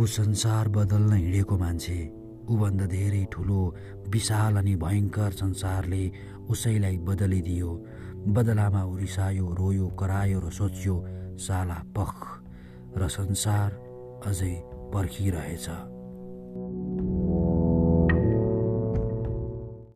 ऊ संसार बदल्न हिँडेको मान्छे। ऊभन्दा धेरै ठुलो विशाल अनि भयङ्कर संसारले उसैलाई बदलिदियो। बदलामा ऊ रिसायो रोयो करायो र सोच्यो साला पख र संसार अझै पर्खिरहेछ।